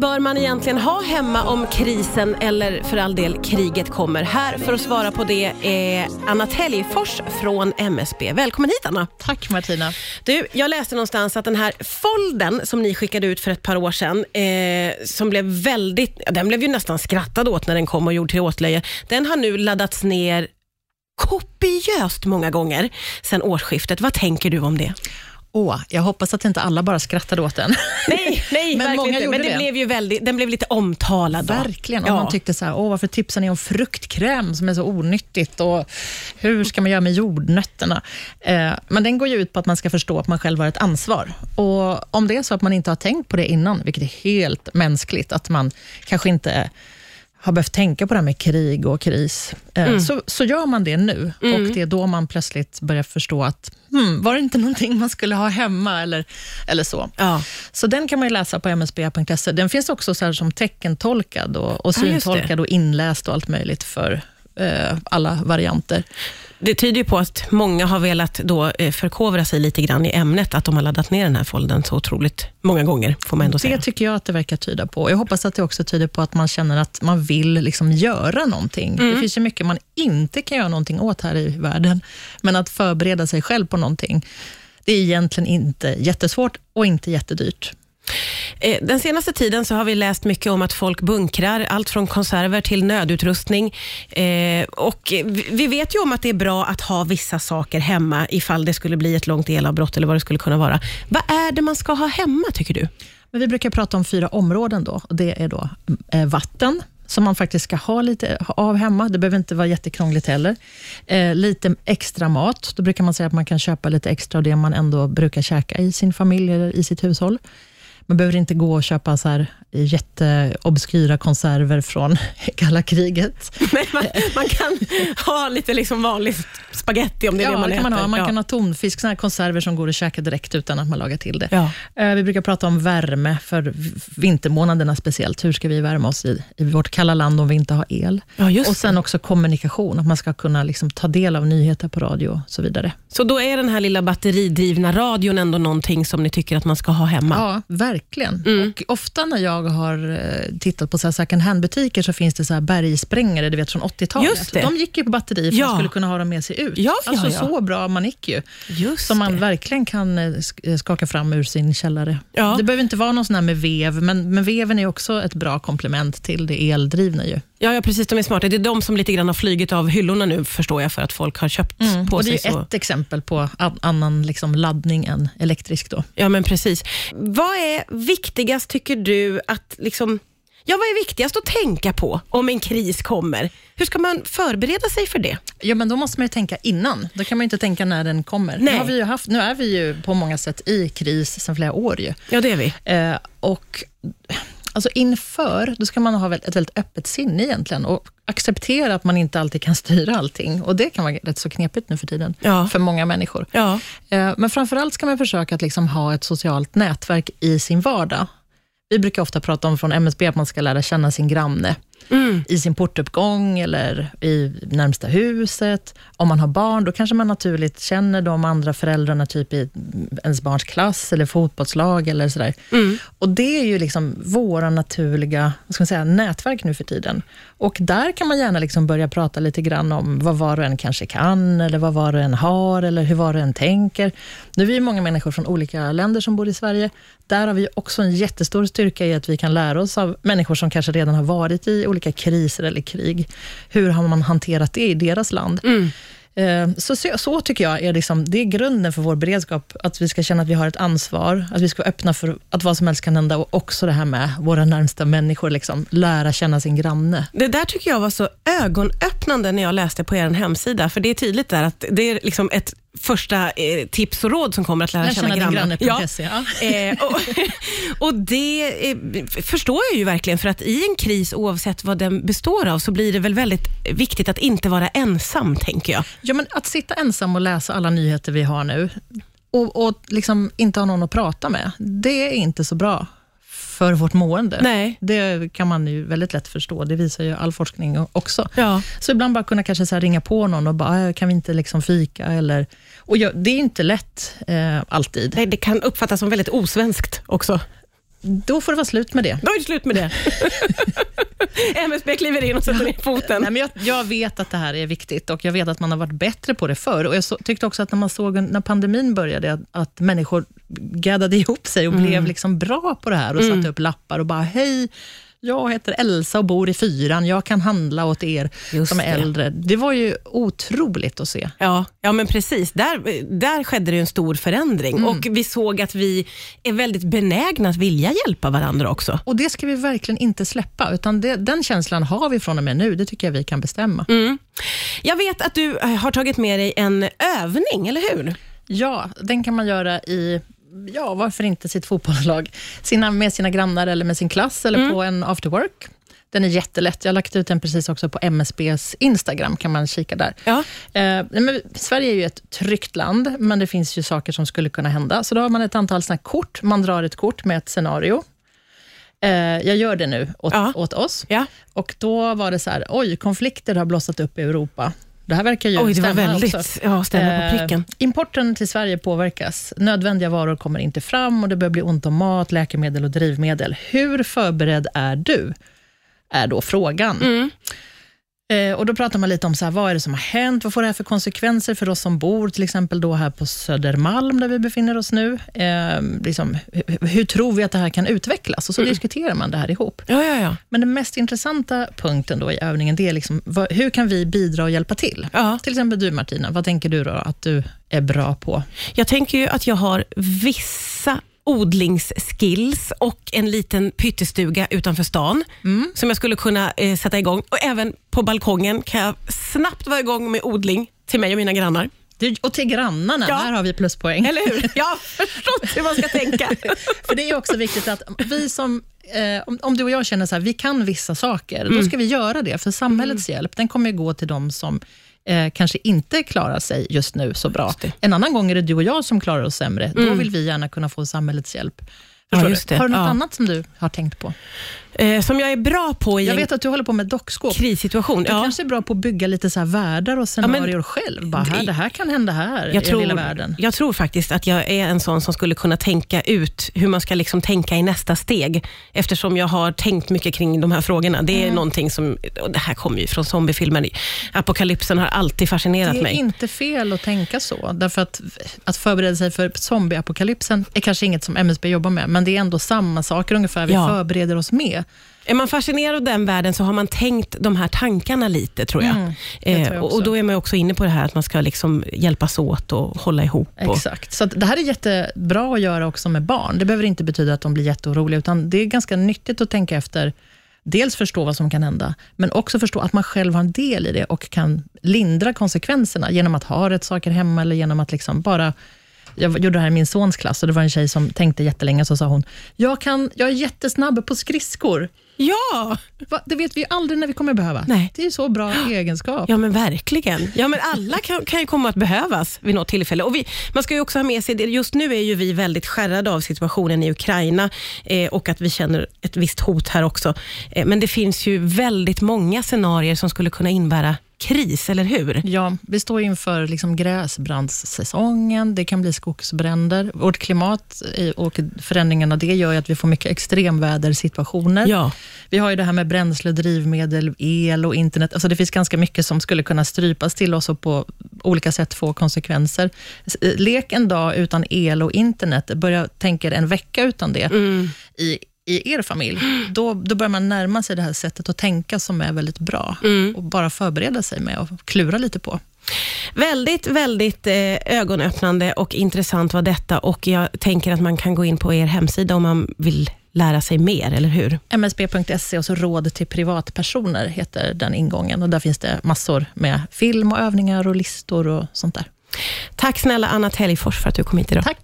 Bör man egentligen ha hemma om krisen eller för all del kriget kommer? Här för att svara på det är Anna Täljfors från MSB. Välkommen hit Anna. Tack Martina. Du, jag läste någonstans att den här folden som ni skickade ut för ett par år sedan, eh, som blev väldigt, den blev ju nästan skrattad åt när den kom och gjord till åtlöje, den har nu laddats ner kopiöst många gånger sedan årsskiftet. Vad tänker du om det? Åh, jag hoppas att inte alla bara skrattade åt den. Nej, nej Men många inte. gjorde Men det det. blev ju väldigt, den blev lite omtalad. Då. Verkligen. Ja. Och man tyckte så här, åh, varför tipsar ni om fruktkräm som är så onyttigt och hur ska man göra med jordnötterna? Eh, men den går ju ut på att man ska förstå att man själv har ett ansvar. Och om det är så att man inte har tänkt på det innan, vilket är helt mänskligt, att man kanske inte har behövt tänka på det här med krig och kris, eh, så, så gör man det nu. Och det är då man plötsligt börjar förstå att, hmm, var det inte någonting man skulle ha hemma eller, eller så. Ja. Så den kan man ju läsa på msb.se. Den finns också så som teckentolkad och, och Ja, syntolkad och inläst och allt möjligt för alla varianter. Det tyder ju på att många har velat då eh, förkovra sig lite grann i ämnet, att de har laddat ner den här folden så otroligt många gånger, får man ändå säga. Det tycker jag att det verkar tyda på. Jag hoppas att det också tyder på att man känner att man vill liksom göra någonting. Mm. Det finns ju mycket man inte kan göra någonting åt här i världen, men att förbereda sig själv på någonting, det är egentligen inte jättesvårt och inte jättedyrt. Eh, den senaste tiden så har vi läst mycket om att folk bunkrar, allt från konserver till nödutrustning. Eh, och vi- vet ju om att det är bra att ha vissa saker hemma, ifall det skulle bli ett långt elavbrott eller vad det skulle kunna vara. Vad är det man ska ha hemma, tycker du? Men vi brukar prata om fyra områden. då. Det är då mm, eh, vatten, som man faktiskt ska ha lite av hemma. Det behöver inte vara jättekrångligt heller. Eh, lite extra mat. Då brukar man säga att man kan köpa lite extra av det man ändå brukar käka i sin familj eller i sitt hushåll. Man behöver inte gå och köpa så här jätteobskyra konserver från kalla kriget. Men man, man kan ha lite liksom vanlig spaghetti om det är ja, det man det kan man äter. ha. Man Ja. kan ha tonfisk, såna konserver som går att käka direkt utan att man lagar till det. Ja. Eh, Vi brukar prata om värme för vintermånaderna speciellt. Hur ska vi värma oss i, i vårt kalla land om vi inte har el? Ja, just och sen också kommunikation, att man ska kunna liksom ta del av nyheter på radio och så vidare. Så då är den här lilla batteridrivna radion ändå någonting som ni tycker att man ska ha hemma? Ja, verkligen. Mm. Och ofta när jag har eh, tittat på så här second hand-butiker så finns det så här bergsprängare du vet, från 80-talet. Just det. De gick ju på batteri för Ja. att man skulle kunna ha dem med sig ut. Ja, ja, alltså ja. så bra manick ju. Just som man det. verkligen kan eh, eh, skaka fram ur sin källare. Ja. Det behöver inte vara någon sån här med vev, men, men veven är också ett bra komplement till det eldrivna. Ju. Ja, ja, precis. De är smarta. Det är de som lite grann har flugit av hyllorna nu, förstår jag, för att folk har köpt på Mm. Och det sig. är så. ett exempel på an- annan liksom laddning än elektrisk. Då. Ja, men precis. Vad är viktigast, tycker du, att liksom... Ja, vad är viktigast att tänka på om en kris kommer? Hur ska man förbereda sig för det? Ja, men då måste man ju tänka innan. Då kan man ju inte tänka när den kommer. Nu, Nej. har vi ju haft, nu är vi ju på många sätt i kris sedan flera år. Ju. Ja, det är vi. Eh, och alltså inför, då ska man ha ett väldigt öppet sinne egentligen och acceptera att man inte alltid kan styra allting. Och Det kan vara rätt så knepigt nu för tiden, Ja. för många människor. Ja. Eh, Men framförallt ska man försöka att liksom ha ett socialt nätverk i sin vardag. Vi brukar ofta prata om från MSB att man ska lära känna sin granne Mm. i sin portuppgång eller i närmsta huset. Om man har barn, då kanske man naturligt känner de andra föräldrarna, typ i ens barns klass eller fotbollslag eller sådär. Mm. Och det är ju liksom våra naturliga vad ska man säga, nätverk nu för tiden. Och där kan man gärna liksom börja prata lite grann om vad var och en kanske kan, eller vad var och en har, eller hur var och en tänker. Nu är vi många människor från olika länder som bor i Sverige. Där har vi också en jättestor styrka i att vi kan lära oss av människor som kanske redan har varit i olika kriser eller krig. Hur har man hanterat det i deras land? Mm. Eh, Så, så, så tycker jag är, liksom, det är grunden för vår beredskap, att vi ska känna att vi har ett ansvar, att vi ska vara öppna för att vad som helst kan hända och också det här med våra närmsta människor, liksom, lära känna sin granne. Det där tycker jag var så ögonöppnande när jag läste på er hemsida, för det är tydligt där att det är liksom ett första eh, tips och råd som kommer att lära Lära känna, känna din grannar. granne.se, ja. Eh, och, och det eh, förstår jag ju verkligen, för att i en kris, oavsett vad den består av, så blir det väl väldigt viktigt att inte vara ensam, tänker jag. Ja, men att sitta ensam och läsa alla nyheter vi har nu och, och liksom inte ha någon att prata med, det är inte så bra för vårt mående. Nej. Det kan man ju väldigt lätt förstå. Det visar ju all forskning också. Ja. Så ibland bara kunna kanske så ringa på någon och bara, "Ah, kan vi inte liksom fika? Eller, och jag, det är inte lätt eh, alltid. Nej, det kan uppfattas som väldigt osvenskt också. då får det vara slut med det. Då är det slut med det. MSB kliver in och sätter ner foten. Nej, men jag, jag vet att det här är viktigt och jag vet att man har varit bättre på det förr. Och jag så, tyckte också att när man såg när pandemin började, att, att människor gaddade ihop sig och Mm. blev liksom bra på det här och satte upp lappar och bara, hej, jag heter Elsa och bor i fyran, jag kan handla åt er Just som är det. äldre. Det var ju otroligt att se. Ja, ja men precis. Där, där skedde det en stor förändring och vi såg att vi är väldigt benägna att vilja hjälpa varandra också. Och det ska vi verkligen inte släppa, utan det, den känslan har vi från och med nu. Det tycker jag vi kan bestämma. Mm. Jag vet att du har tagit med dig en övning, eller hur? Ja, den kan man göra i, ja varför inte sitt fotbollslag, sina, med sina grannar eller med sin klass eller Mm. på en after work. Den är jättelätt. Jag har lagt ut den precis också på MSBs Instagram, kan man kika där. Ja. Eh, men Sverige är ju ett tryggt land, men det finns ju saker som skulle kunna hända. Så då har man ett antal såna kort. Man drar ett kort med ett scenario. Eh, jag gör det nu åt, Ja. åt oss. Ja. Och då var det så här, oj, konflikter har blossat upp i Europa. Det här verkar ju Oj, det var väldigt också. ja, stämma på Eh, pricken. Importen till Sverige påverkas. Nödvändiga varor kommer inte fram och det börjar bli ont om mat, läkemedel och drivmedel. Hur förberedd är du? Är då frågan. Mm. Eh, och Då pratar man lite om så här, vad är det som har hänt, vad får det här för konsekvenser för oss som bor, till exempel då här på Södermalm, där vi befinner oss nu. Eh, liksom, hur, hur tror vi att det här kan utvecklas? Och så diskuterar man det här ihop. Ja, ja, ja. Men den mest intressanta punkten då i övningen, det är liksom, vad, hur kan vi bidra och hjälpa till? ja. Till exempel du Martina, vad tänker du då att du är bra på? Jag tänker ju att jag har vissa odlingsskills och en liten pyttestuga utanför stan Mm. som jag skulle kunna eh, sätta igång. Och även på balkongen kan jag snabbt vara igång med odling till mig och mina grannar. Du, och till grannarna, Ja. här har vi pluspoäng. Eller hur? Jag har förstått hur man ska tänka. För det är också viktigt att vi som, eh, om, om du och jag känner så här, vi kan vissa saker, Mm. då ska vi göra det. För samhällets hjälp, den kommer ju gå till de som eh, kanske inte klarar sig just nu så bra. Mm. En annan gång är det du och jag som klarar oss sämre. Då vill vi gärna kunna få samhällets hjälp. Det. Har du något Ja. annat som du har tänkt på? Eh, som jag är bra på i Jag en vet att du håller på med dockskåp. krissituation. Du Ja. kanske är bra på att bygga lite så här världar och scenarier själv. Bara, här, det här kan hända här jag i tror, den lilla världen. jag tror faktiskt att jag är en sån som skulle kunna tänka ut hur man ska liksom tänka i nästa steg, eftersom jag har tänkt mycket kring de här frågorna. Det är Mm. någonting som, och det här kommer ju från zombiefilmer. Apokalypsen har alltid fascinerat Det är mig. inte fel att tänka så, därför att, att förbereda sig för zombieapokalypsen är kanske inget som MSB jobbar med, men det är ändå samma saker ungefär vi Ja. förbereder oss med. Är man fascinerad av den världen så har man tänkt de här tankarna lite, tror jag. Mm, det tror jag eh, och, och Då är man också inne på det här att man ska liksom hjälpas åt och hålla ihop. Och, Exakt. Så att det här är jättebra att göra också med barn. Det behöver inte betyda att de blir jätteoroliga, utan det är ganska nyttigt att tänka efter, dels förstå vad som kan hända, men också förstå att man själv har en del i det och kan lindra konsekvenserna genom att ha rätt saker hemma eller genom att liksom bara jag gjorde det här i min sons klass och det var en tjej som tänkte jättelänge, så sa hon, jag, kan, jag är jättesnabb på skridskor. Ja, Va? Det vet vi aldrig när vi kommer behöva. Nej. Det är ju så bra egenskap. Ja, men verkligen. Ja, men alla kan, kan ju komma att behövas vid något tillfälle. Och vi, man ska ju också ha med sig, det. just nu är ju vi väldigt skärrade av situationen i Ukraina eh, och att vi känner ett visst hot här också. Eh, men det finns ju väldigt många scenarier som skulle kunna innebära kris, eller hur? Ja, vi står inför liksom gräsbrandssäsongen, det kan bli skogsbränder. Vårt klimat och förändringen av det gör att vi får mycket extremvädersituationer. Ja, Vi har ju det här med bränsle, drivmedel, el och internet. Alltså det finns ganska mycket som skulle kunna strypas till oss och på olika sätt få konsekvenser. S- Lek en dag utan el och internet, börja tänka en vecka utan det i, i er familj. Då, då börjar man närma sig det här sättet att tänka som är väldigt bra och bara förbereda sig med och klura lite på. Väldigt, väldigt eh, ögonöppnande och intressant var detta och jag tänker att man kan gå in på er hemsida om man vill lära sig mer, eller hur? MSB.se och så råd till privatpersoner heter den ingången. Och Där finns det massor med film och övningar och listor och sånt där. Tack snälla Anna Täljfors för att du kom hit idag. Tack!